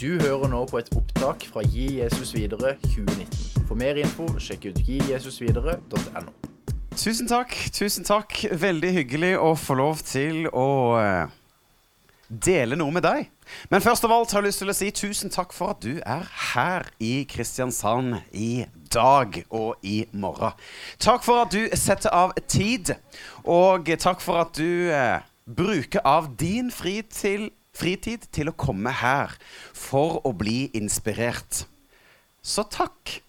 Du hører nå på et opptak fra Gi Jesus videre 2019. For mer info, sjekk ut gijesusvidere.no. Tusen takk. tusen takk. Veldig hyggelig å få lov til å eh, dele noe med deg. Men først av alt har jeg lyst til å si tusen takk for at du er her i Kristiansand i dag og i morgen. Takk for at du setter av tid, og takk for at du eh, bruker av din fri til, fritid til å komme her for å bli inspirert. Så takk.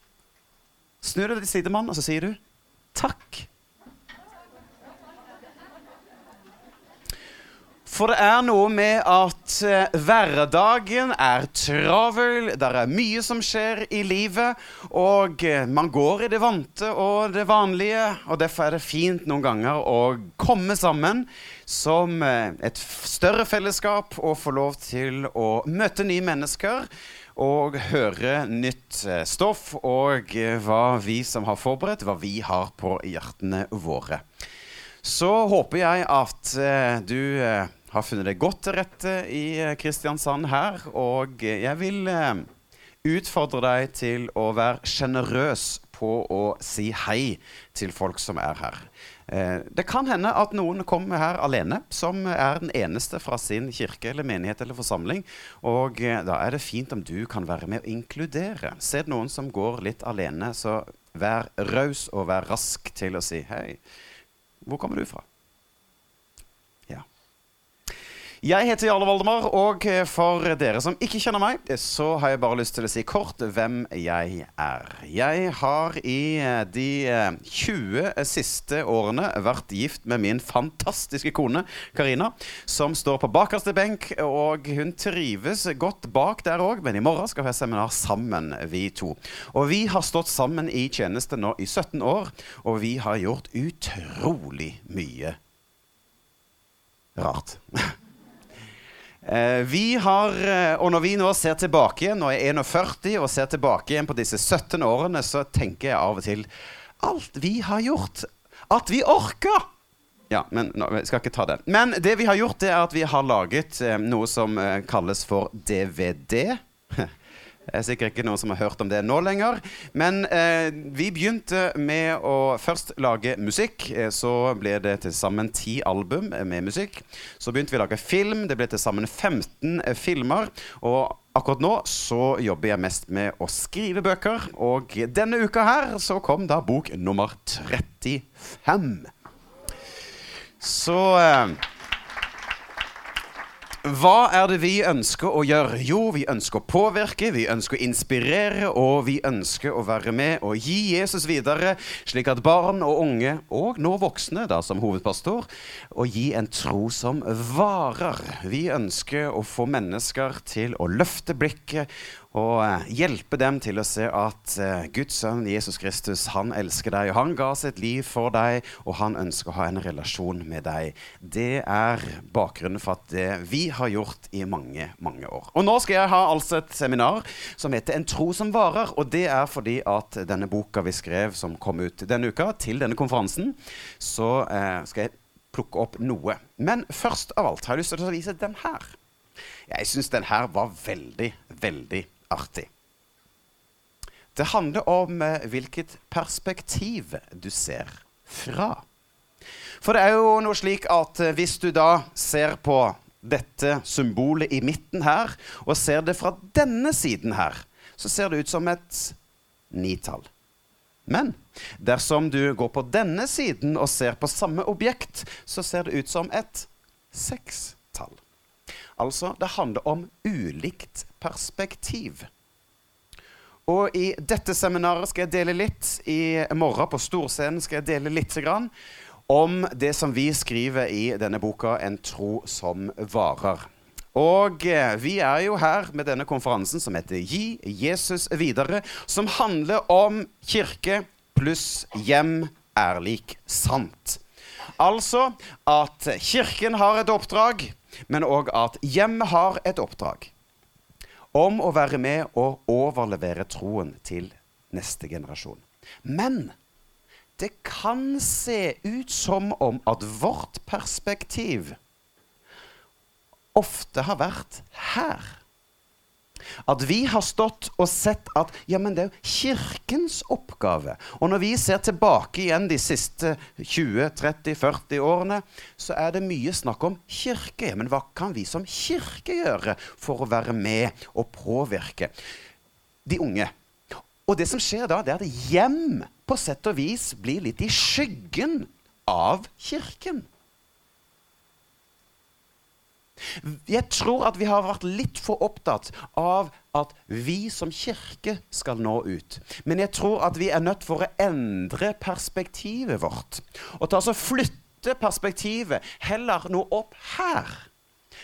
Snu deg til sidemann, og så sier du takk. For det er noe med at eh, hverdagen er travel, det er mye som skjer i livet, og eh, man går i det vante og det vanlige, og derfor er det fint noen ganger å komme sammen som eh, et større fellesskap og få lov til å møte nye mennesker og høre nytt stoff og hva vi som har forberedt, hva vi har på hjertene våre. Så håper jeg at du har funnet deg godt til rette i eh, Kristiansand her. Og eh, jeg vil eh, utfordre deg til å være sjenerøs på å si hei til folk som er her. Det kan hende at noen kommer her alene, som er den eneste fra sin kirke eller menighet eller forsamling. Og da er det fint om du kan være med å inkludere. Ser du noen som går litt alene, så vær raus og vær rask til å si hei. Hvor kommer du fra? Ja. Jeg heter Jarle Valdemar, og eh, for dere som ikke kjenner meg, eh, så har jeg bare lyst til å si kort hvem jeg er. Jeg har i eh, de eh, 20 siste årene vært gift med min fantastiske kone Karina, som står på bakerste benk, og hun trives godt bak der òg, men i morgen skal vi ha seminar sammen, vi to. Og vi har stått sammen i tjeneste nå i 17 år, og vi har gjort utrolig mye rart. Eh, vi har, eh, og når vi nå ser tilbake igjen, nå er jeg 41 og ser tilbake igjen på disse 17 årene, så tenker jeg av og til alt vi har gjort. At vi orker! Ja, men nå, jeg skal ikke ta den. Men det vi har gjort, det er at vi har laget eh, noe som kalles for DVD. Det er sikkert ikke noen som har hørt om det nå lenger. Men eh, vi begynte med å først lage musikk. Eh, så ble det til sammen ti album eh, med musikk. Så begynte vi å lage film. Det ble til sammen 15 eh, filmer. Og akkurat nå så jobber jeg mest med å skrive bøker. Og denne uka her så kom da bok nummer 35. Så eh, hva er det vi ønsker å gjøre? Jo, vi ønsker å påvirke, vi ønsker å inspirere, og vi ønsker å være med og gi Jesus videre, slik at barn og unge, og nå voksne da som hovedpastor, å gi en tro som varer. Vi ønsker å få mennesker til å løfte blikket og eh, hjelpe dem til å se at eh, Guds sønn Jesus Kristus, han elsker deg, og han ga sitt liv for deg, og han ønsker å ha en relasjon med deg. Det er bakgrunnen for at det vi har gjort i mange, mange år. Og nå skal jeg ha altså et seminar som heter En tro som varer, og det er fordi at denne boka vi skrev som kom ut denne uka, til denne konferansen, så eh, skal jeg plukke opp noe. Men først av alt har jeg lyst til å vise den her. Jeg syns den her var veldig, veldig artig. Det handler om eh, hvilket perspektiv du ser fra. For det er jo noe slik at eh, hvis du da ser på dette symbolet i midten her, og ser det fra denne siden her, så ser det ut som et nitall. Men dersom du går på denne siden og ser på samme objekt, så ser det ut som et sekstall. Altså, det handler om ulikt perspektiv. Og i dette seminaret skal jeg dele litt. I morgen på Storscenen skal jeg dele litt om det som vi skriver i denne boka 'En tro som varer'. Og eh, vi er jo her med denne konferansen som heter 'Gi Jesus videre', som handler om kirke pluss hjem er lik sant. Altså at kirken har et oppdrag, men òg at hjemmet har et oppdrag. Om å være med og overlevere troen til neste generasjon. Men det kan se ut som om at vårt perspektiv ofte har vært her. At vi har stått og sett at ja, men det er jo kirkens oppgave. Og når vi ser tilbake igjen de siste 20-30-40 årene, så er det mye snakk om kirke. Men hva kan vi som kirke gjøre for å være med og påvirke de unge? Og det som skjer da, det er at hjem på sett og vis blir litt i skyggen av kirken. Jeg tror at vi har vært litt for opptatt av at vi som kirke skal nå ut. Men jeg tror at vi er nødt for å endre perspektivet vårt. Og ta oss flytte perspektivet heller noe opp her.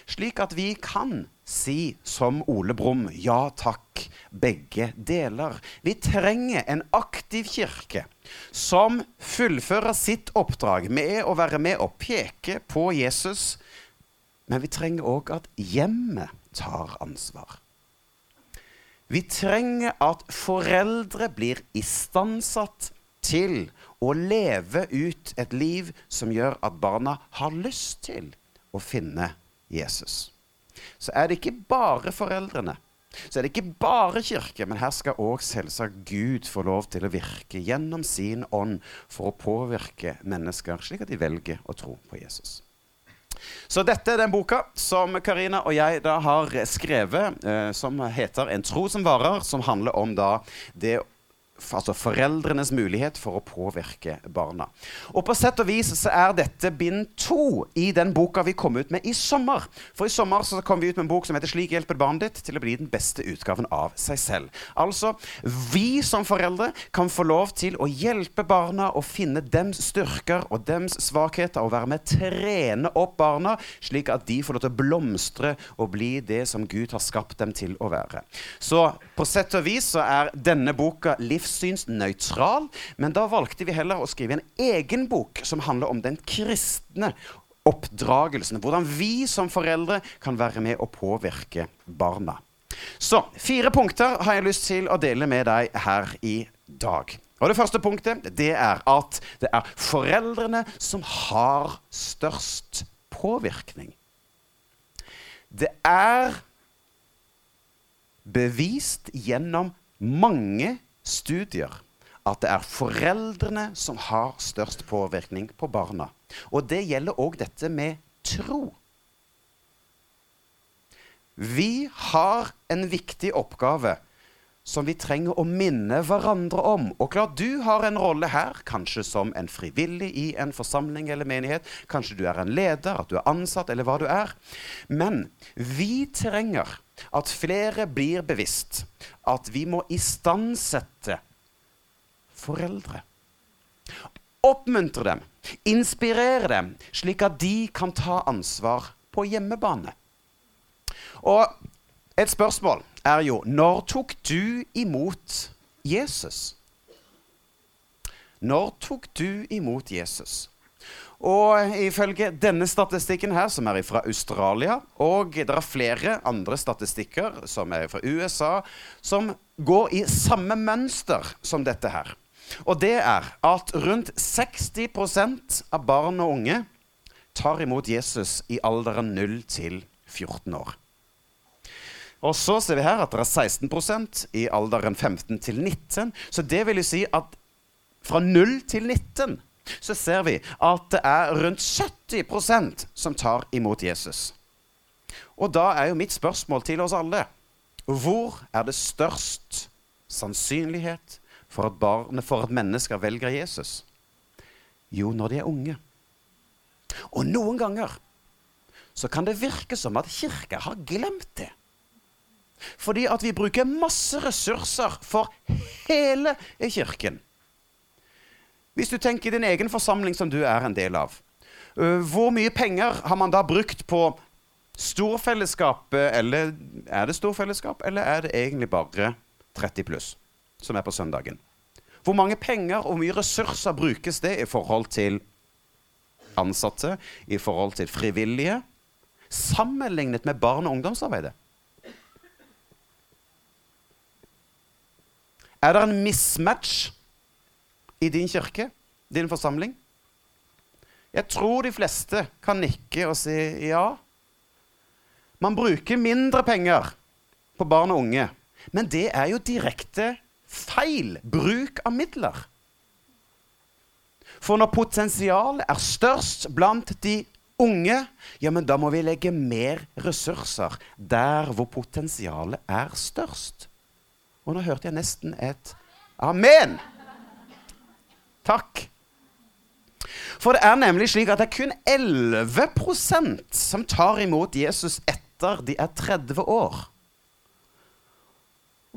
Slik at vi kan si som Ole Brumm ja takk, begge deler. Vi trenger en aktiv kirke som fullfører sitt oppdrag med å være med og peke på Jesus men vi trenger òg at hjemmet tar ansvar. Vi trenger at foreldre blir istandsatt til å leve ut et liv som gjør at barna har lyst til å finne Jesus. Så er det ikke bare foreldrene, så er det ikke bare kirke, men her skal òg selvsagt Gud få lov til å virke gjennom sin ånd for å påvirke mennesker, slik at de velger å tro på Jesus. Så dette er den boka som Karina og jeg da har skrevet, eh, som heter 'En tro som varer', som handler om da det altså foreldrenes mulighet for å påvirke barna. Og På sett og vis så er dette bind to i den boka vi kom ut med i sommer. For i sommer så kom vi ut med en bok som heter 'Slik hjelper barnet ditt til å bli den beste utgaven av seg selv'. Altså, vi som foreldre kan få lov til å hjelpe barna å finne dems styrker og dems svakheter, og være med å trene opp barna, slik at de får lov til å blomstre og bli det som Gud har skapt dem til å være. Så på sett og vis så er denne boka livs livssynsnøytral, men da valgte vi heller å skrive en egen bok som handler om den kristne oppdragelsen. Hvordan vi som foreldre kan være med å påvirke barna. Så fire punkter har jeg lyst til å dele med deg her i dag. Og Det første punktet det er at det er foreldrene som har størst påvirkning. Det er bevist gjennom mange studier at det er foreldrene som har størst påvirkning på barna. Og det gjelder òg dette med tro. Vi har en viktig oppgave som vi trenger å minne hverandre om. Og klart, du har en rolle her, kanskje som en frivillig i en forsamling eller menighet. Kanskje du er en leder, at du er ansatt, eller hva du er. Men vi trenger at flere blir bevisst at vi må istandsette foreldre. Oppmuntre dem, inspirere dem, slik at de kan ta ansvar på hjemmebane. Og et spørsmål er jo Når tok du imot Jesus? Når tok du imot Jesus? Og ifølge denne statistikken her, som er fra Australia, og det er flere andre statistikker som er fra USA, som går i samme mønster som dette her. Og det er at rundt 60% av barn og unge tar imot Jesus i alderen 0 til 14 år. Og så ser vi her at det er 16% i alderen 15 til 19. Så det vil jo si at fra 0 til 19 så ser vi at det er rundt 70% som tar imot Jesus. Og da er jo mitt spørsmål til oss alle hvor er det størst sannsynlighet for at, barne, for at mennesker velger Jesus? Jo, når de er unge. Og noen ganger så kan det virke som at kirka har glemt det. Fordi at vi bruker masse ressurser for hele kirken. Hvis du tenker i din egen forsamling som du er en del av. Øh, hvor mye penger har man da brukt på storfellesskapet, eller er det storfellesskap, eller er det egentlig bare 30 pluss, som er på søndagen? Hvor mange penger og mye ressurser brukes det i forhold til ansatte, i forhold til frivillige, sammenlignet med barne- og ungdomsarbeidet? Er det en mismatch i din kirke, din forsamling? Jeg tror de fleste kan nikke og si ja. Man bruker mindre penger på barn og unge. Men det er jo direkte feil bruk av midler. For når potensialet er størst blant de unge, ja, men da må vi legge mer ressurser der hvor potensialet er størst. Og nå hørte jeg nesten et amen. Takk. For det er nemlig slik at det er kun 11% som tar imot Jesus etter de er 30 år.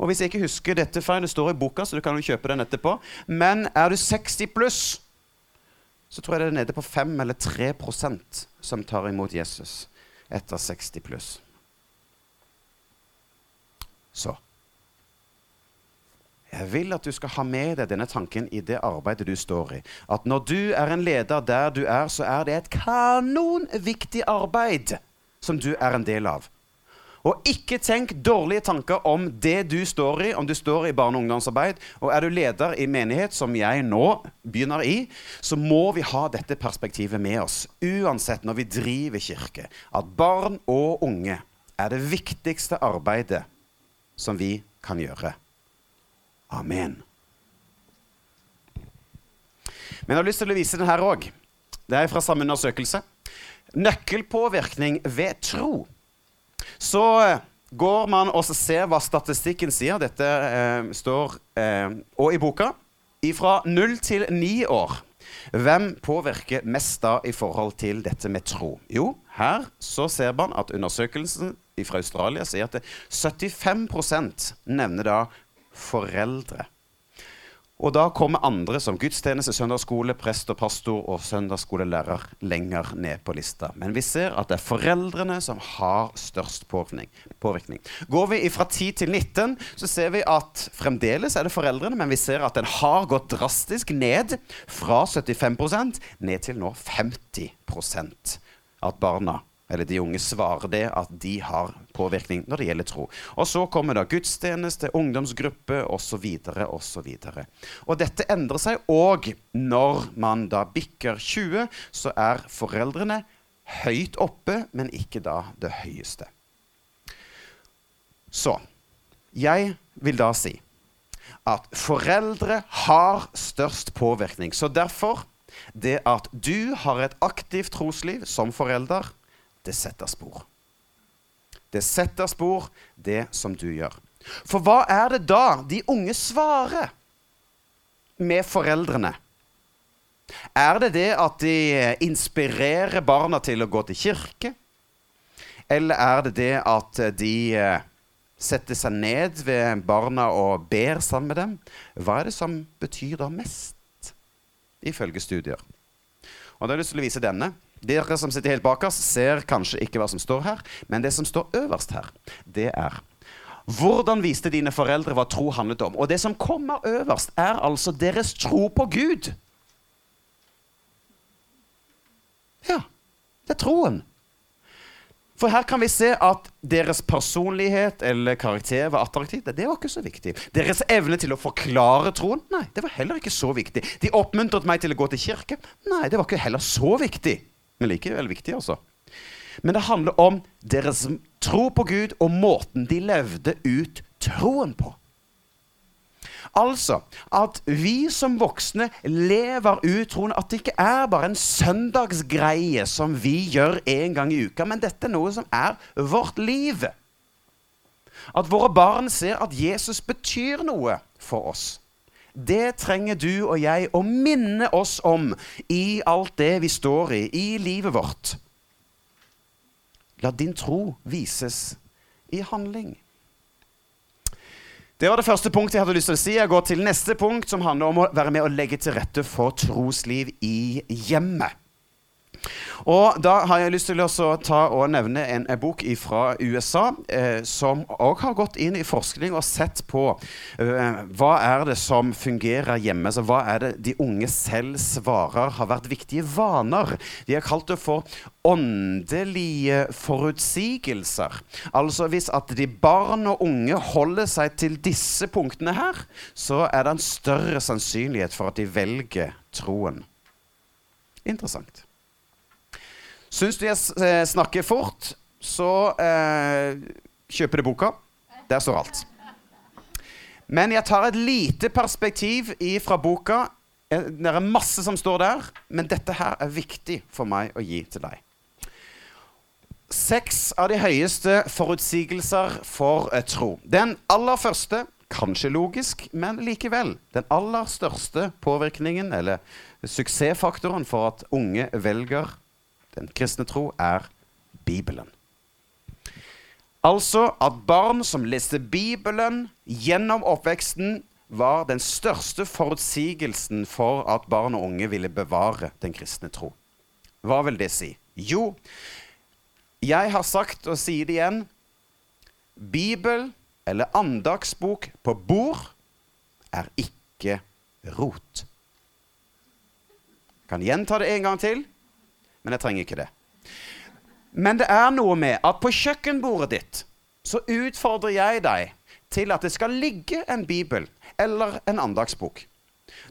Og Hvis jeg ikke husker dette feil, det står i boka, så du kan jo kjøpe den etterpå. Men er du 60 pluss, så tror jeg det er nede på 5 eller 3% som tar imot Jesus etter 60 pluss. Så jeg vil at du skal ha med deg denne tanken i det arbeidet du står i. At når du er en leder der du er, så er det et kanonviktig arbeid som du er en del av. Og ikke tenk dårlige tanker om det du står i, om du står i barne- og ungdomsarbeid. Og er du leder i menighet, som jeg nå begynner i, så må vi ha dette perspektivet med oss. Uansett når vi driver kirke. At barn og unge er det viktigste arbeidet som vi kan gjøre. Amen. Men jeg har lyst til å vise den her òg. Det er fra samme undersøkelse. Nøkkelpåvirkning ved tro. Så eh, går man og ser hva statistikken sier. Dette eh, står eh, og i boka. Fra null til ni år. Hvem påvirker mest da i forhold til dette med tro? Jo, her så ser man at undersøkelsen fra Australia sier at 75% nevner da foreldre. Og da kommer andre som gudstjeneste, søndagsskole, prest og pastor og søndagsskolelærer lenger ned på lista. Men vi ser at det er foreldrene som har størst påvirkning. Går vi fra 10 til 19, så ser vi at fremdeles er det foreldrene, men vi ser at den har gått drastisk ned fra 75% ned til nå 50% at barna eller de unge svarer det at de har påvirkning når det gjelder tro. Og så kommer da gudstjeneste, ungdomsgruppe osv. osv. Og dette endrer seg òg når man da bikker 20, så er foreldrene høyt oppe, men ikke da det høyeste. Så jeg vil da si at foreldre har størst påvirkning. Så derfor, det at du har et aktivt trosliv som forelder, det setter spor. Det setter spor, det som du gjør. For hva er det da de unge svarer med foreldrene? Er det det at de inspirerer barna til å gå til kirke? Eller er det det at de eh, setter seg ned ved barna og ber sammen med dem? Hva er det som betyr da mest, ifølge studier? Og da har jeg lyst til å vise denne. Dere som sitter helt bak oss, ser kanskje ikke hva som står her, men det som står øverst her, det er hvordan viste dine foreldre hva tro handlet om? Og det som kommer øverst, er altså deres tro på Gud. Ja, det er troen. For her kan vi se at deres personlighet eller karakter var attraktivt. Det var ikke så viktig. Deres evne til å forklare troen? Nei, det var heller ikke så viktig. De oppmuntret meg til å gå til kirke? Nei, det var ikke heller så viktig men likevel viktig, altså. Men det handler om deres tro på Gud og måten de levde ut troen på. Altså at vi som voksne lever ut troen. At det ikke er bare en søndagsgreie som vi gjør en gang i uka, men dette er noe som er vårt liv. At våre barn ser at Jesus betyr noe for oss. Det trenger du og jeg å minne oss om i alt det vi står i, i livet vårt. La din tro vises i handling. Det var det første punktet jeg hadde lyst til å si. Jeg går til neste punkt, som handler om å være med og legge til rette for trosliv i hjemmet. Og da har jeg lyst til å ta og nevne en, en bok fra USA eh, som òg har gått inn i forskning og sett på eh, hva er det som fungerer hjemme. Så hva er det de unge selv svarer har vært viktige vaner. De har kalt det for åndelige forutsigelser. Altså hvis at de barn og unge holder seg til disse punktene her, så er det en større sannsynlighet for at de velger troen. Interessant. Syns du jeg eh, snakker fort, så eh, kjøper du boka. Der står alt. Men jeg tar et lite perspektiv fra boka. Eh, det er masse som står der, men dette her er viktig for meg å gi til deg. Seks av de høyeste forutsigelser for tro. Den aller første Kanskje logisk, men likevel. Den aller største påvirkningen, eller suksessfaktoren for at unge velger den kristne tro, er Bibelen. Altså at barn som leste Bibelen gjennom oppveksten, var den største forutsigelsen for at barn og unge ville bevare den kristne tro. Hva vil det si? Jo, jeg har sagt og sier det igjen Bibel eller andagsbok på bord er ikke rot. Jeg kan gjenta det en gang til, men jeg trenger ikke det. Men det er noe med at på kjøkkenbordet ditt så utfordrer jeg deg til at det skal ligge en bibel eller en andagsbok.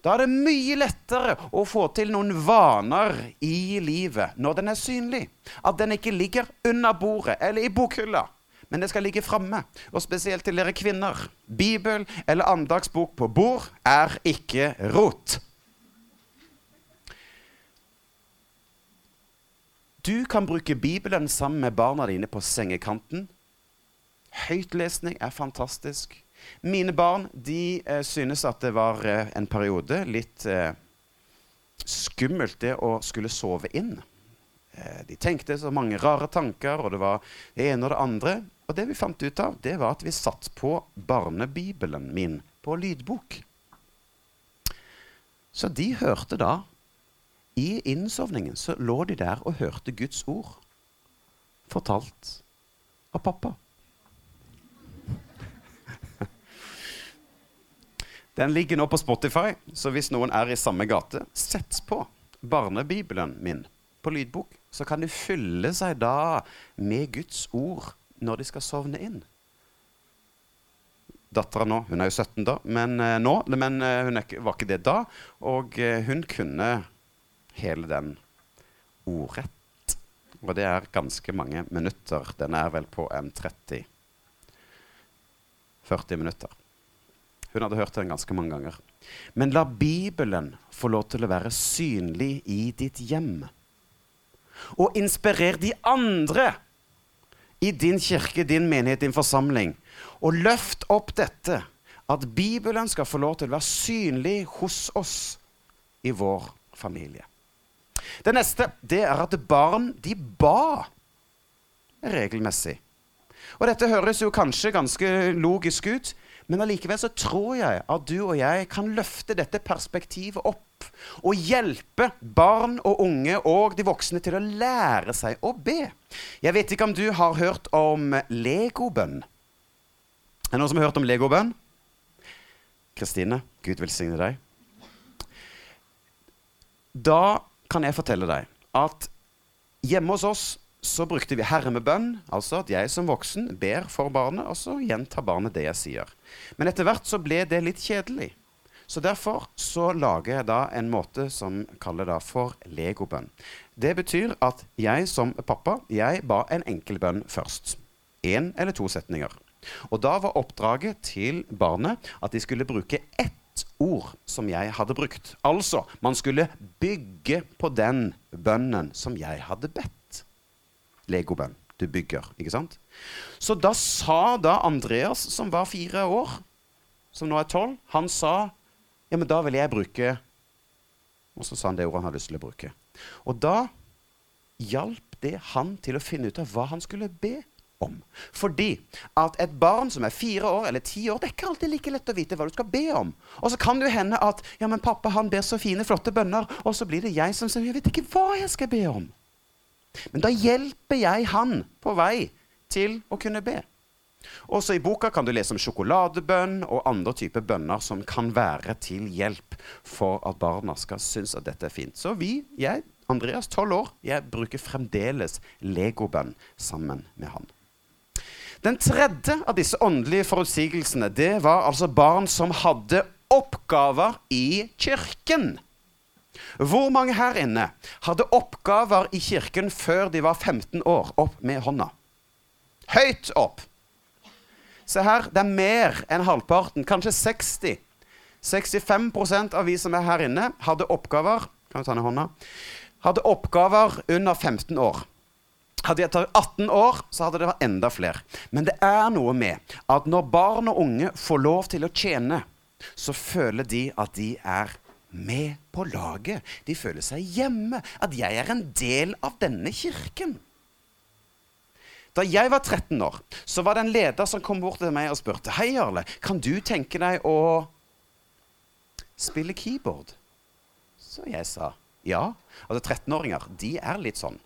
Da er det mye lettere å få til noen vaner i livet når den er synlig. At den ikke ligger under bordet eller i bokhylla men det skal ligge framme. Og spesielt til dere kvinner. Bibel eller andagsbok på bord er ikke rot. Du kan bruke Bibelen sammen med barna dine på sengekanten. Høytlesning er fantastisk. Mine barn de eh, synes at det var eh, en periode litt eh, skummelt det å skulle sove inn. Eh, de tenkte så mange rare tanker, og det var det ene og det andre. Og det vi fant ut av, det var at vi satt på barnebibelen min på lydbok. Så de hørte da I innsovningen så lå de der og hørte Guds ord fortalt av pappa. Den ligger nå på Spotify, så hvis noen er i samme gate, sett på barnebibelen min på lydbok. Så kan de fylle seg da med Guds ord når de skal sovne inn. Dattera nå, hun er jo 17 da, men uh, nå, men uh, hun var ikke det da. Og uh, hun kunne hele den ordrett. Og det er ganske mange minutter. Den er vel på en 30 40 minutter. Hun hadde hørt den ganske mange ganger. Men la Bibelen få lov til å være synlig i ditt hjem. Og inspirer de andre i din kirke, din menighet, din forsamling. Og løft opp dette, at Bibelen skal få lov til å være synlig hos oss i vår familie. Det neste det er at barn de ba regelmessig. Og Dette høres jo kanskje ganske logisk ut, men allikevel så tror jeg at du og jeg kan løfte dette perspektivet opp og hjelpe barn og unge og de voksne til å lære seg å be. Jeg vet ikke om du har hørt om legobønn. Er det noen som har hørt om legobønn? Kristine, Gud velsigne deg. Da kan jeg fortelle deg at hjemme hos oss så brukte vi hermebønn, altså at jeg som voksen ber for barnet, og så gjentar barnet det jeg sier. Men etter hvert så ble det litt kjedelig. Så derfor så lager jeg da en måte som kaller da for legobønn. Det betyr at jeg som pappa jeg ba en enkel bønn først. Én eller to setninger. Og da var oppdraget til barnet at de skulle bruke ett ord som jeg hadde brukt. Altså, man skulle bygge på den bønnen som jeg hadde bedt legobønn du bygger. ikke sant? Så da sa da Andreas, som var fire år, som nå er tolv, han sa ja, men da vil jeg bruke Og så sa han det ordet han hadde lyst til å bruke. Og da hjalp det han til å finne ut av hva han skulle be om. Fordi at et barn som er fire år eller ti år, det er ikke alltid like lett å vite hva du skal be om. Og så kan det hende at ja, men pappa han ber så fine, flotte bønner, og så blir det jeg som sier jeg vet ikke hva jeg skal be om. Men da hjelper jeg han på vei til å kunne be. Også i boka kan du lese om sjokoladebønn og andre typer bønner som kan være til hjelp for at barna skal synes at dette er fint. Så vi, jeg, Andreas, tolv år, jeg bruker fremdeles legobønn sammen med han. Den tredje av disse åndelige forutsigelsene det var altså barn som hadde oppgaver i kirken. Hvor mange her inne hadde oppgaver i kirken før de var 15 år? Opp med hånda. Høyt opp. Se her, det er mer enn halvparten, kanskje 60. 65% av vi som er her inne, hadde oppgaver Kan du ta ned hånda? Hadde oppgaver under 15 år. Hadde jeg tatt 18 år, så hadde det vært enda flere. Men det er noe med at når barn og unge får lov til å tjene, så føler de at de er med på laget. De føler seg hjemme. At jeg er en del av denne kirken. Da jeg var 13 år, så var det en leder som kom bort til meg og spurte Hei, Jarle, kan du tenke deg å spille keyboard? Så jeg sa ja. Altså 13-åringer, de er litt sånn.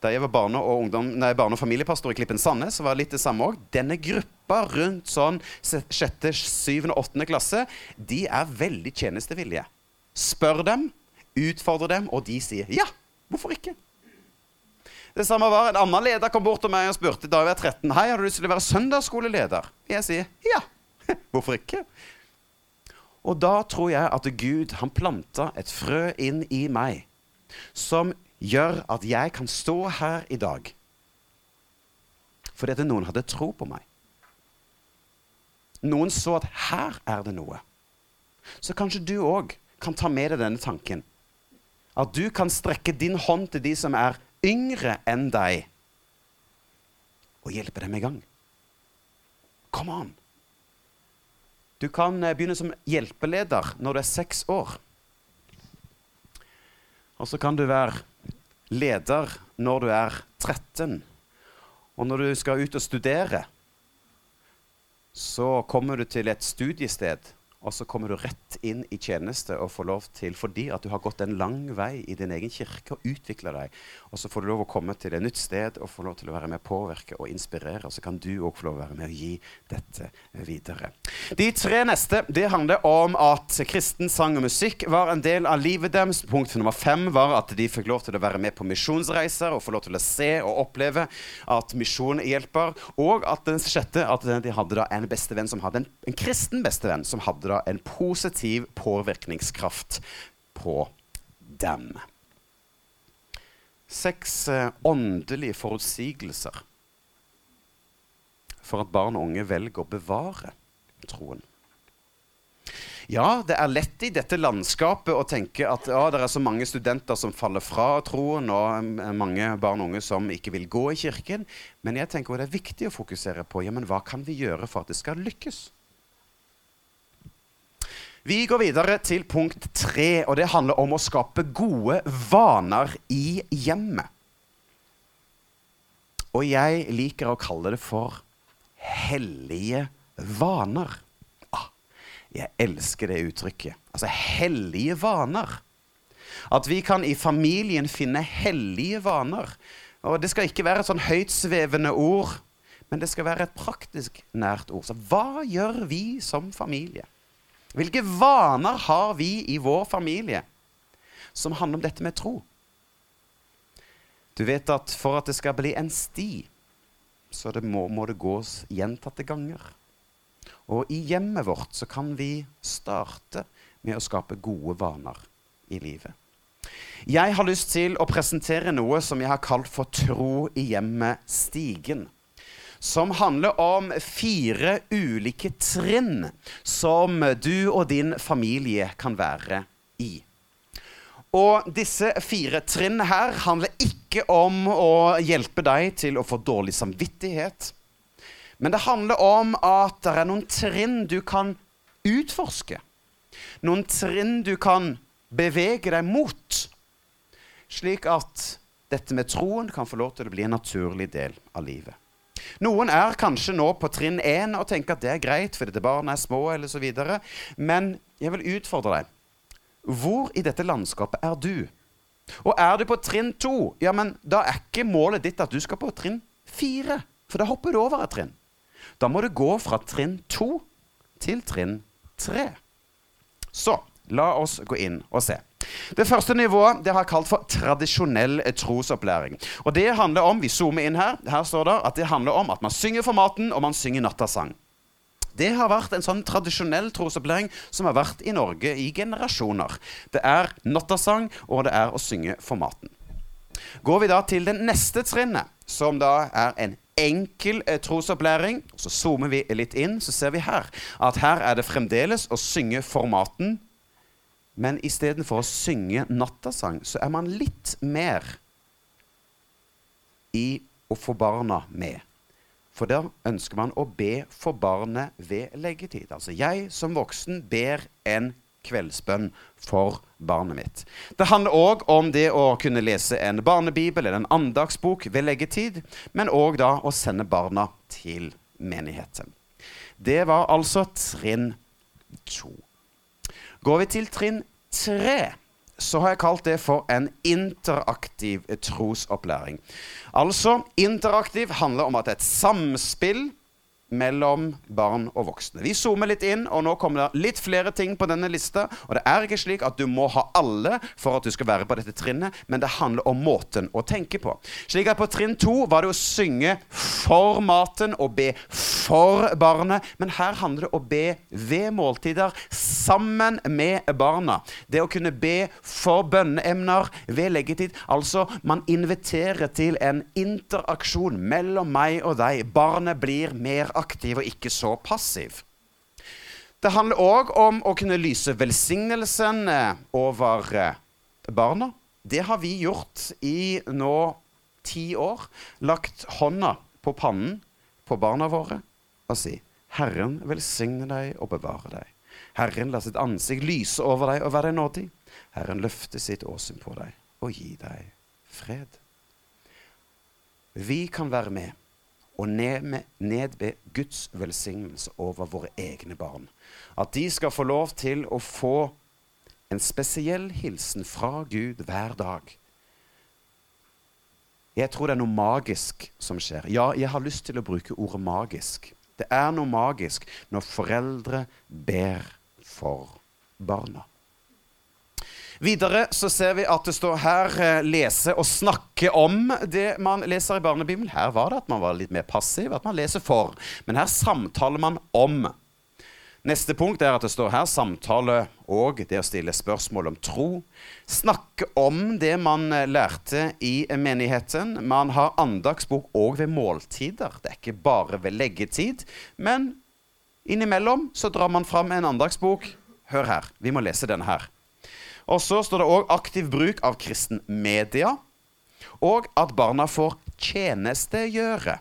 Da jeg var barne- og, ungdom, nei, barne og familiepastor i Klippen Sandnes, så var det litt det samme òg. Denne gruppa rundt sånn sjette, syvende, åttende klasse, de er veldig tjenestevillige. Spør dem, utfordre dem, og de sier ja. Hvorfor ikke? Det samme var En annen leder kom bort til meg og spurte da jeg var 13 Hei, har du lyst til å være søndagsskoleleder. Jeg sier ja. Hvorfor ikke? Og da tror jeg at Gud han planta et frø inn i meg som gjør at jeg kan stå her i dag. Fordi at noen hadde tro på meg. Noen så at her er det noe. Så kanskje du òg kan ta med deg denne tanken. At du kan strekke din hånd til de som er yngre enn deg, og hjelpe dem i gang. Come on. Du kan eh, begynne som hjelpeleder når du er seks år. Og så kan du være leder når du er 13. Og når du skal ut og studere, så kommer du til et studiested og så kommer du rett inn i tjeneste og får lov til, fordi at du har gått en lang vei i din egen kirke og utvikla deg, og så får du lov å komme til et nytt sted og få lov til å være med å påvirke og inspirere. Og så kan du òg få lov å være med å gi dette videre. De tre neste det handler om at kristen sang og musikk var en del av livet deres. Punkt nummer fem var at de fikk lov til å være med på misjonsreiser og få lov til å se og oppleve at misjon hjelper. Og at den sjette at de hadde da en bestevenn som hadde en, en kristen bestevenn som hadde da en positiv påvirkningskraft på dem. Seks eh, åndelige forutsigelser for at barn og unge velger å bevare troen. Ja, det er lett i dette landskapet å tenke at ja, det er så mange studenter som faller fra troen, og eh, mange barn og unge som ikke vil gå i kirken. Men jeg tenker det er viktig å fokusere på ja, men hva kan vi gjøre for at det skal lykkes. Vi går videre til punkt tre, og det handler om å skape gode vaner i hjemmet. Og jeg liker å kalle det for hellige vaner. Ah, jeg elsker det uttrykket. Altså hellige vaner. At vi kan i familien finne hellige vaner. Og det skal ikke være et sånn høytsvevende ord, men det skal være et praktisk nært ord. Så hva gjør vi som familie? Hvilke vaner har vi i vår familie som handler om dette med tro? Du vet at for at det skal bli en sti, så det må, må det gås gjentatte ganger. Og i hjemmet vårt så kan vi starte med å skape gode vaner i livet. Jeg har lyst til å presentere noe som jeg har kalt for Tro i hjemmet-stigen som handler om fire ulike trinn som du og din familie kan være i. Og disse fire trinn her handler ikke om å hjelpe deg til å få dårlig samvittighet. Men det handler om at det er noen trinn du kan utforske. Noen trinn du kan bevege deg mot. Slik at dette med troen kan få lov til å bli en naturlig del av livet. Noen er kanskje nå på trinn én og tenker at det er greit fordi barna er små. eller så videre. Men jeg vil utfordre deg. Hvor i dette landskapet er du? Og er du på trinn to, ja, men da er ikke målet ditt at du skal på trinn fire. For da hopper du over et trinn. Da må du gå fra trinn to til trinn tre. Så la oss gå inn og se. Det første nivået det har jeg kalt for tradisjonell trosopplæring. Og det handler om, Vi zoomer inn her. Her står det at det handler om at man synger for maten, og man synger nattasang. Det har vært en sånn tradisjonell trosopplæring som har vært i Norge i generasjoner. Det er nattasang, og det er å synge for maten. Går vi da til det neste trinnet, som da er en enkel eh, trosopplæring. Så zoomer vi litt inn, så ser vi her at her er det fremdeles å synge formaten. Men istedenfor å synge nattasang, så er man litt mer i å få barna med. For da ønsker man å be for barnet ved leggetid. Altså jeg som voksen ber en kveldsbønn for barnet mitt. Det handler òg om det å kunne lese en barnebibel eller en andagsbok ved leggetid, men òg da å sende barna til menigheten. Det var altså trinn to. Går vi til trinn tre, så har jeg kalt det for en interaktiv trosopplæring. Altså, interaktiv handler om at det er et samspill mellom barn og voksne. Vi zoomer litt inn, og nå kommer det litt flere ting på denne lista. Og det er ikke slik at du må ha alle for at du skal være på dette trinnet, men det handler om måten å tenke på. Slik at på trinn to var det å synge for maten og be for barnet, men her handler det om å be ved måltider sammen med barna. Det å kunne be for bønneemner ved leggetid. Altså, man inviterer til en interaksjon mellom meg og deg. Barnet blir mer aktivt aktiv og ikke så passiv. Det handler òg om å kunne lyse velsignelsen eh, over eh, barna. Det har vi gjort i nå ti år. Lagt hånda på pannen på barna våre og si Herren velsigne deg og bevare deg. Herren lar sitt ansikt lyse over deg og være deg nådig. Herren løfte sitt åsyn på deg og gi deg fred. Vi kan være med og nedbe Guds velsignelse over våre egne barn. At de skal få lov til å få en spesiell hilsen fra Gud hver dag. Jeg tror det er noe magisk som skjer. Ja, jeg har lyst til å bruke ordet magisk. Det er noe magisk når foreldre ber for barna. Videre så ser vi at det står her eh, 'lese og snakke om' det man leser i barnebibelen. Her var det at man var litt mer passiv, at man leser for. Men her samtaler man om. Neste punkt er at det står her samtale og det å stille spørsmål om tro. Snakke om det man eh, lærte i menigheten. Man har andagsbok òg ved måltider. Det er ikke bare ved leggetid. Men innimellom så drar man fram en andagsbok. Hør her, vi må lese denne her. Og så står det òg aktiv bruk av kristen media. Og at barna får tjenestegjøre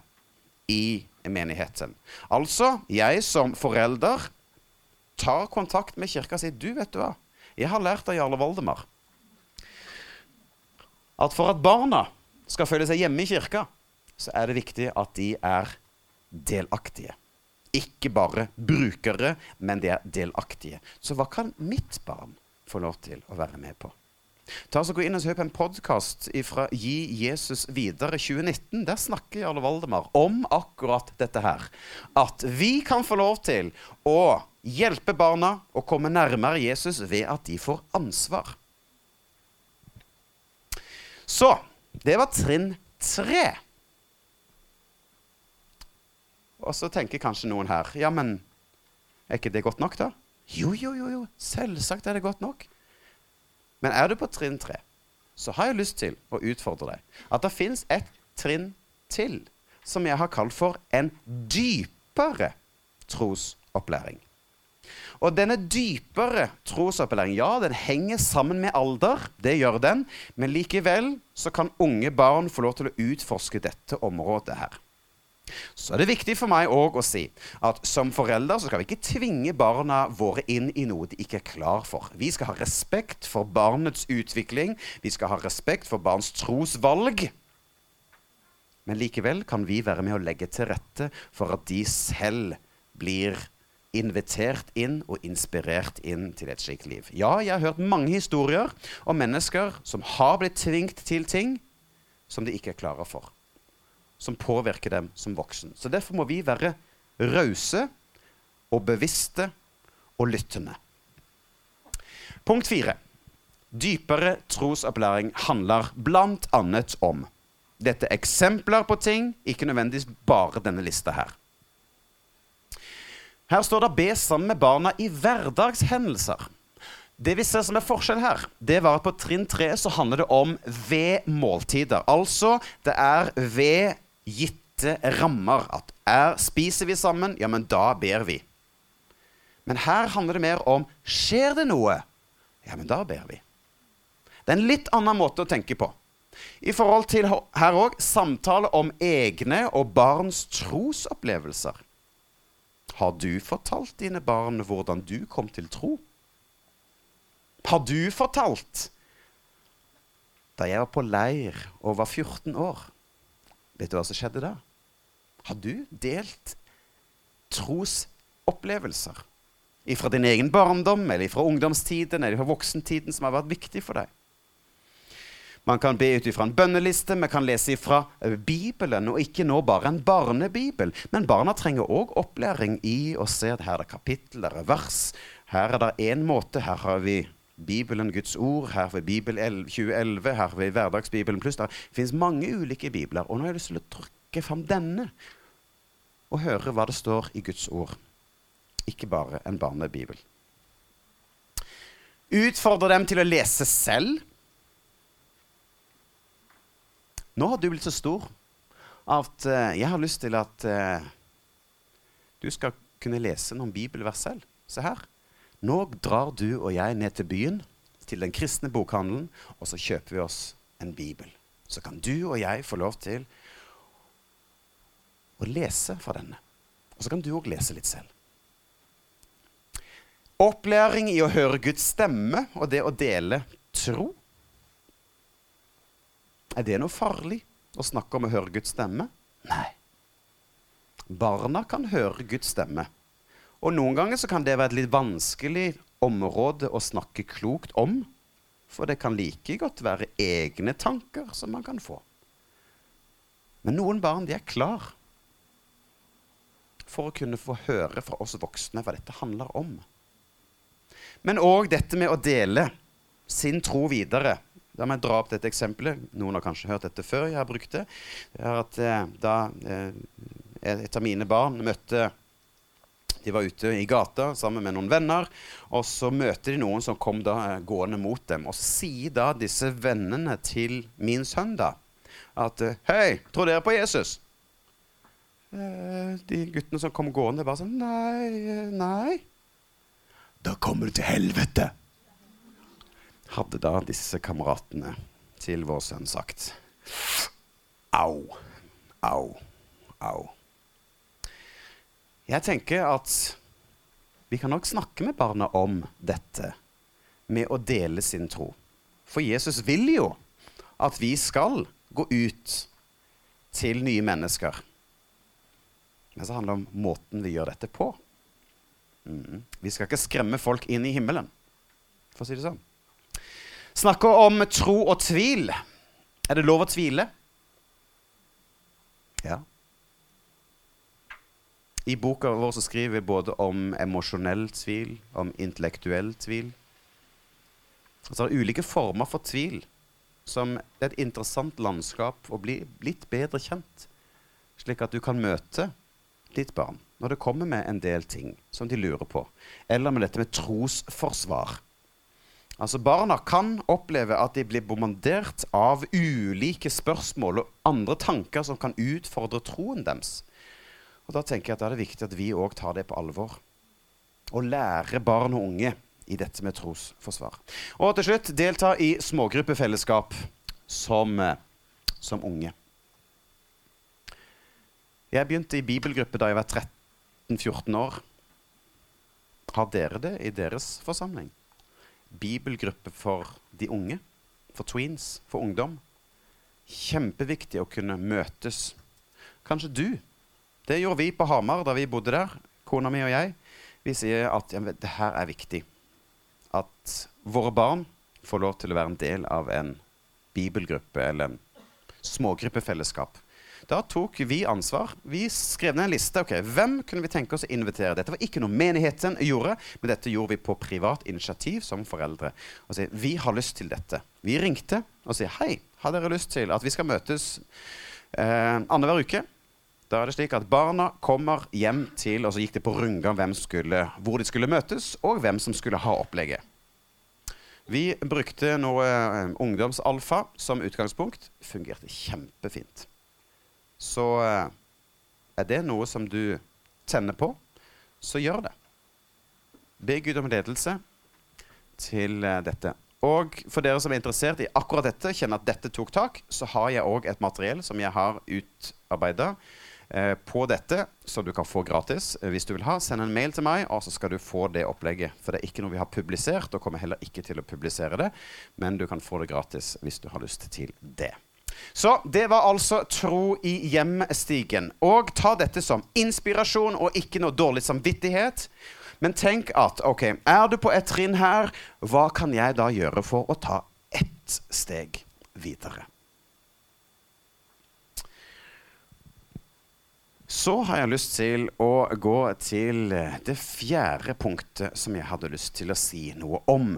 i menigheten. Altså, jeg som forelder tar kontakt med kirka og sier Du, vet du hva? Jeg har lært av Jarle Voldemar at for at barna skal føle seg hjemme i kirka, så er det viktig at de er delaktige. Ikke bare brukere, men de er delaktige. Så hva kan mitt barn få lov til å være med på. Ta så Gå inn og hør på en podkast fra Gi Jesus videre 2019. Der snakker Jarle Valdemar om akkurat dette her. At vi kan få lov til å hjelpe barna å komme nærmere Jesus ved at de får ansvar. Så det var trinn tre. Og så tenker kanskje noen her Ja, men er ikke det godt nok, da? Jo, jo, jo, jo. selvsagt er det godt nok. Men er du på trinn tre, så har jeg lyst til å utfordre deg. At det fins et trinn til som jeg har kalt for en dypere trosopplæring. Og denne dypere trosopplæringen, ja, den henger sammen med alder. Det gjør den. Men likevel så kan unge barn få lov til å utforske dette området her. Så er det viktig for meg òg å si at som forelder så skal vi ikke tvinge barna våre inn i noe de ikke er klar for. Vi skal ha respekt for barnets utvikling. Vi skal ha respekt for barns trosvalg. Men likevel kan vi være med å legge til rette for at de selv blir invitert inn og inspirert inn til et slikt liv. Ja, jeg har hørt mange historier om mennesker som har blitt tvingt til ting som de ikke er klare for som påvirker dem som voksen. Så derfor må vi være rause og bevisste og lyttende. Punkt fire. Dypere trosopplæring handler bl.a. om Dette er eksempler på ting, ikke nødvendigvis bare denne lista her. Her står det 'be sammen med barna i hverdagshendelser'. Det vi ser som er forskjell her, det var at på trinn tre så handler det om ved måltider. Altså det er ved gitte rammer. At er, spiser vi sammen, ja, men da ber vi. Men her handler det mer om skjer det noe, ja, men da ber vi. Det er en litt annen måte å tenke på. I forhold til her òg samtale om egne og barns trosopplevelser. Har du fortalt dine barn hvordan du kom til tro? Har du fortalt da jeg var på leir og var 14 år? Vet du hva som skjedde da? Har du delt trosopplevelser? ifra din egen barndom, eller fra ungdomstiden eller fra voksentiden som har vært viktig for deg? Man kan be ut ifra en bønneliste, vi kan lese ifra eh, Bibelen, og ikke nå bare en barnebibel. Men barna trenger òg opplæring i å se at her er det kapittel, der er vers. Her er det én måte. Her har vi Bibelen, Guds ord. Her ved Bibel 2011. Her ved Hverdagsbibelen pluss. Det finnes mange ulike bibler. Og nå har jeg lyst til å trykke fram denne og høre hva det står i Guds ord. Ikke bare en barnebibel. Utfordre dem til å lese selv nå har du blitt så stor at uh, jeg har lyst til at uh, du skal kunne lese noen bibelvers selv. Se her. Nå drar du og jeg ned til byen, til den kristne bokhandelen, og så kjøper vi oss en bibel. Så kan du og jeg få lov til å lese fra denne. Og så kan du òg lese litt selv. Opplæring i å høre Guds stemme og det å dele tro er det noe farlig å snakke om å høre Guds stemme? Nei. Barna kan høre Guds stemme. Og noen ganger så kan det være et litt vanskelig område å snakke klokt om. For det kan like godt være egne tanker som man kan få. Men noen barn de er klar for å kunne få høre fra oss voksne hva dette handler om. Men òg dette med å dele sin tro videre La meg dra opp dette eksempelet. Noen har kanskje hørt dette før jeg har brukt det. det er at eh, Da eh, et av mine barn møtte De var ute i gata sammen med noen venner, og så møter de noen som kom da eh, gående mot dem. Og sier da disse vennene til min sønn da at eh, Hei, tror dere på Jesus? Eh, de guttene som kom gående, bare sånn Nei, nei. Da kommer du til helvete hadde da disse kameratene til vår sønn sagt Au, au, au. Jeg tenker at vi kan nok snakke med barna om dette med å dele sin tro. For Jesus vil jo at vi skal gå ut til nye mennesker. Men så handler det om måten vi gjør dette på. Mm. Vi skal ikke skremme folk inn i himmelen, for å si det sånn snakker om tro og tvil. Er det lov å tvile? Ja. I boka vår så skriver vi både om emosjonell tvil, om intellektuell tvil. Altså det er ulike former for tvil som det er et interessant landskap å bli litt bedre kjent. Slik at du kan møte ditt barn når det kommer med en del ting som de lurer på. Eller med dette med trosforsvar. Altså Barna kan oppleve at de blir bombardert av ulike spørsmål og andre tanker som kan utfordre troen deres. Og Da tenker jeg at det er viktig at vi òg tar det på alvor. Og lære barn og unge i dette med trosforsvar. Og til slutt delta i smågruppefellesskap som, eh, som unge. Jeg begynte i bibelgruppe da jeg var 13-14 år. Har dere det i deres forsamling? bibelgruppe for de unge. For tweens, for ungdom. Kjempeviktig å kunne møtes. Kanskje du. Det gjorde vi på Hamar da vi bodde der, kona mi og jeg. Vi sier at ja, det her er viktig. At våre barn får lov til å være en del av en bibelgruppe eller en smågruppefellesskap. Da tok vi ansvar. Vi skrev ned en liste. ok, Hvem kunne vi tenke oss å invitere? Dette var ikke noe menigheten gjorde, men dette gjorde vi på privat initiativ som foreldre. Og sier, Vi har lyst til dette. Vi ringte og sa hei, har dere lyst til at vi skal møtes eh, annenhver uke? Da er det slik at Barna kommer hjem til og så gikk det på rundgang hvor de skulle møtes, og hvem som skulle ha opplegget. Vi brukte noe eh, ungdomsalfa som utgangspunkt. Fungerte kjempefint. Så eh, Er det noe som du tenner på, så gjør det. Be Gud om ledelse til uh, dette. Og for dere som er interessert i akkurat dette, kjenner at dette tok tak, så har jeg òg et materiell som jeg har utarbeida eh, på dette, som du kan få gratis eh, hvis du vil ha. Send en mail til meg, og så skal du få det opplegget. For det er ikke noe vi har publisert, og kommer heller ikke til å publisere det. Men du kan få det gratis hvis du har lyst til det. Så det var altså tro i hjemstigen. Og ta dette som inspirasjon og ikke noe dårlig samvittighet. Men tenk at ok, er du på et trinn her, hva kan jeg da gjøre for å ta ett steg videre? Så har jeg lyst til å gå til det fjerde punktet som jeg hadde lyst til å si noe om.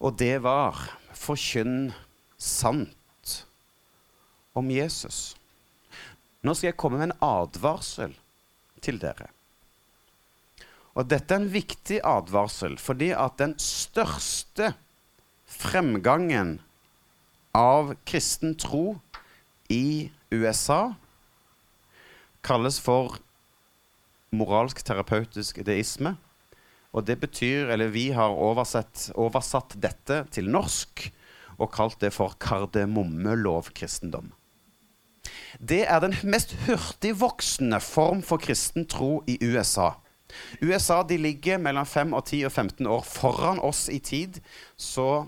Og det var forkynn sant om Jesus. Nå skal jeg komme med en advarsel til dere. Og dette er en viktig advarsel fordi at den største fremgangen av kristen tro i USA kalles for moralsk terapeutisk deisme. Og det betyr, eller vi har oversatt, oversatt dette til norsk og kalt det for kardemommelovkristendom. Det er den mest hurtigvoksende form for kristen tro i USA. USA de ligger mellom 5 og 10 og 15 år foran oss i tid, så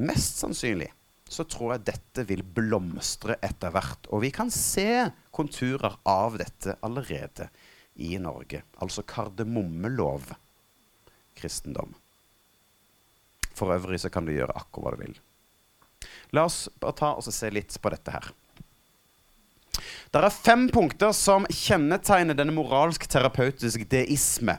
mest sannsynlig så tror jeg dette vil blomstre etter hvert. Og vi kan se konturer av dette allerede i Norge. Altså kardemommelov kristendom. For øvrig så kan du gjøre akkurat hva du vil. La oss bare ta og se litt på dette her. Det er fem punkter som kjennetegner denne moralsk-terapeutisk deisme.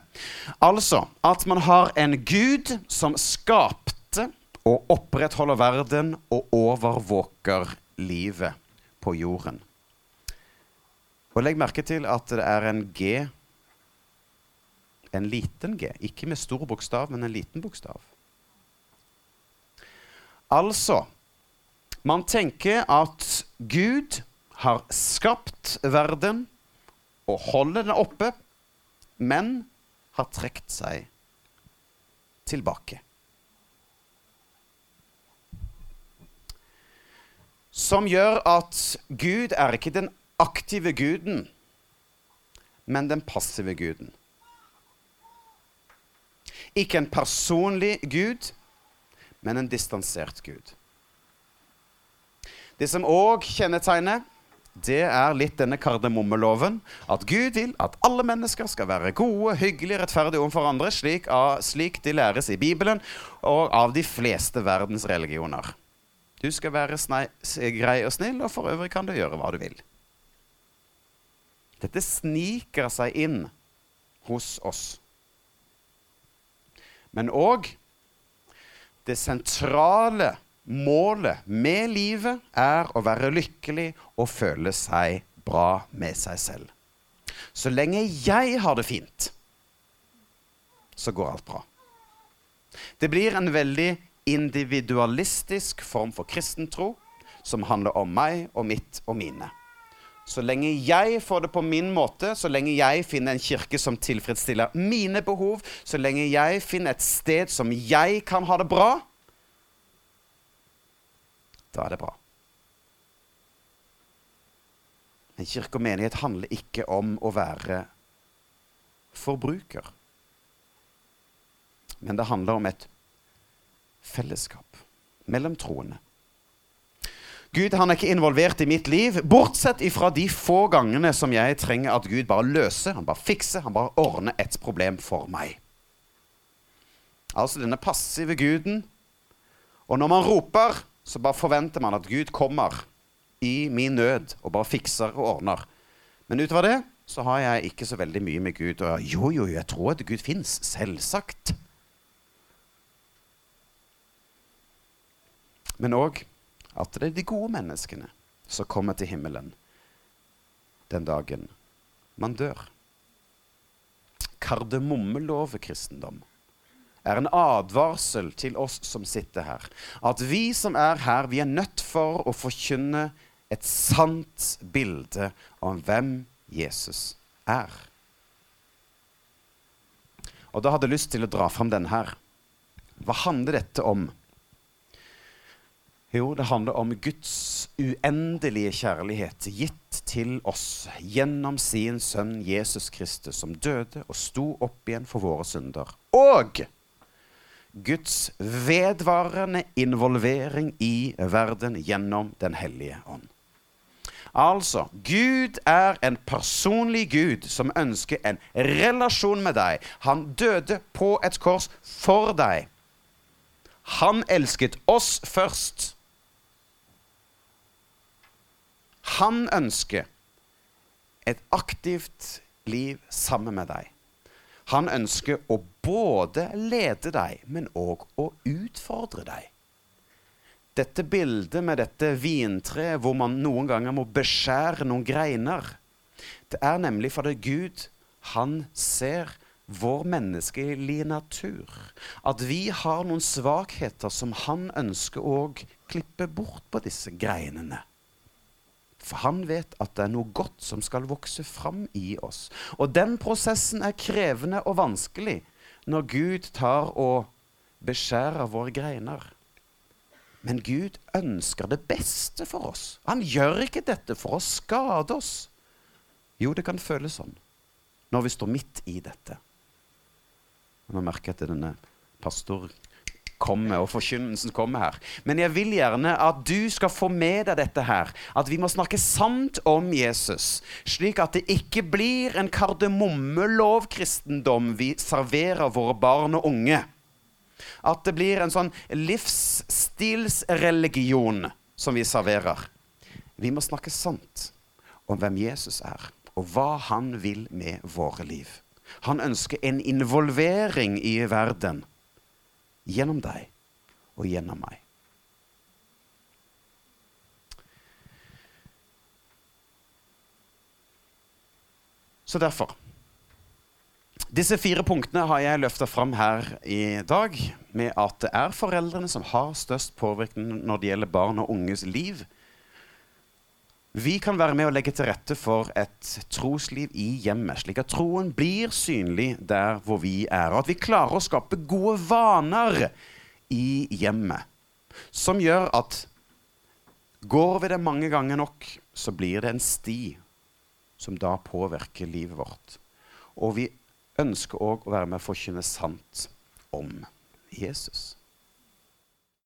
Altså at man har en gud som skapte og opprettholder verden og overvåker livet på jorden. Og legg merke til at det er en G, en liten G. Ikke med stor bokstav, men en liten bokstav. Altså Man tenker at Gud har skapt verden og holder den oppe, men har trukket seg tilbake. Som gjør at Gud er ikke den aktive guden, men den passive guden. Ikke en personlig gud, men en distansert gud. Det som òg kjennetegner det er litt denne kardemommeloven. At Gud vil at alle mennesker skal være gode, hyggelige, rettferdige overfor andre, slik, av, slik de læres i Bibelen og av de fleste verdens religioner. Du skal være grei og snill, og for øvrig kan du gjøre hva du vil. Dette sniker seg inn hos oss. Men òg det sentrale Målet med livet er å være lykkelig og føle seg bra med seg selv. Så lenge jeg har det fint, så går alt bra. Det blir en veldig individualistisk form for kristen tro som handler om meg og mitt og mine. Så lenge jeg får det på min måte, så lenge jeg finner en kirke som tilfredsstiller mine behov, så lenge jeg finner et sted som jeg kan ha det bra, da er det bra. En kirke og menighet handler ikke om å være forbruker. Men det handler om et fellesskap mellom troende. Gud han er ikke involvert i mitt liv, bortsett ifra de få gangene som jeg trenger at Gud bare løser, han bare fikser, han bare ordner et problem for meg. Altså denne passive guden. Og når man roper, så bare forventer man at Gud kommer i min nød og bare fikser og ordner. Men utover det så har jeg ikke så veldig mye med Gud. Og jo, jo, jeg tror at Gud fins. Selvsagt. Men òg at det er de gode menneskene som kommer til himmelen den dagen man dør. Kardemommelov kristendom er en advarsel til oss som sitter her. At vi som er her, vi er nødt for å forkynne et sant bilde om hvem Jesus er. Og da hadde jeg lyst til å dra fram denne her. Hva handler dette om? Jo, det handler om Guds uendelige kjærlighet gitt til oss gjennom sin sønn Jesus Kristus, som døde og sto opp igjen for våre synder. Og Guds vedvarende involvering i verden gjennom Den hellige ånd. Altså, Gud er en personlig Gud som ønsker en relasjon med deg. Han døde på et kors for deg. Han elsket oss først. Han ønsker et aktivt liv sammen med deg. Han ønsker å både lede deg, men òg å utfordre deg dette bildet med dette vintreet hvor man noen ganger må beskjære noen greiner. Det er nemlig fordi Gud, han ser vår menneskelige natur. At vi har noen svakheter som han ønsker å klippe bort på disse greinene. For han vet at det er noe godt som skal vokse fram i oss. Og den prosessen er krevende og vanskelig når Gud tar og beskjærer våre greiner. Men Gud ønsker det beste for oss. Han gjør ikke dette for å skade oss. Jo, det kan føles sånn når vi står midt i dette. Nå merker jeg at denne pastor kommer, og forkynnelsen kommer her. Men jeg vil gjerne at du skal få med deg dette her. At vi må snakke sant om Jesus. Slik at det ikke blir en kardemommelovkristendom vi serverer våre barn og unge. At det blir en sånn livsstilsreligion som vi serverer. Vi må snakke sant om hvem Jesus er, og hva han vil med våre liv. Han ønsker en involvering i verden gjennom deg og gjennom meg. Så derfor disse fire punktene har jeg løfta fram her i dag, med at det er foreldrene som har størst påvirkning når det gjelder barn og unges liv. Vi kan være med å legge til rette for et trosliv i hjemmet, slik at troen blir synlig der hvor vi er, og at vi klarer å skape gode vaner i hjemmet, som gjør at går vi det mange ganger nok, så blir det en sti som da påvirker livet vårt. Og vi ønsker òg å være med å forkynne sant om Jesus.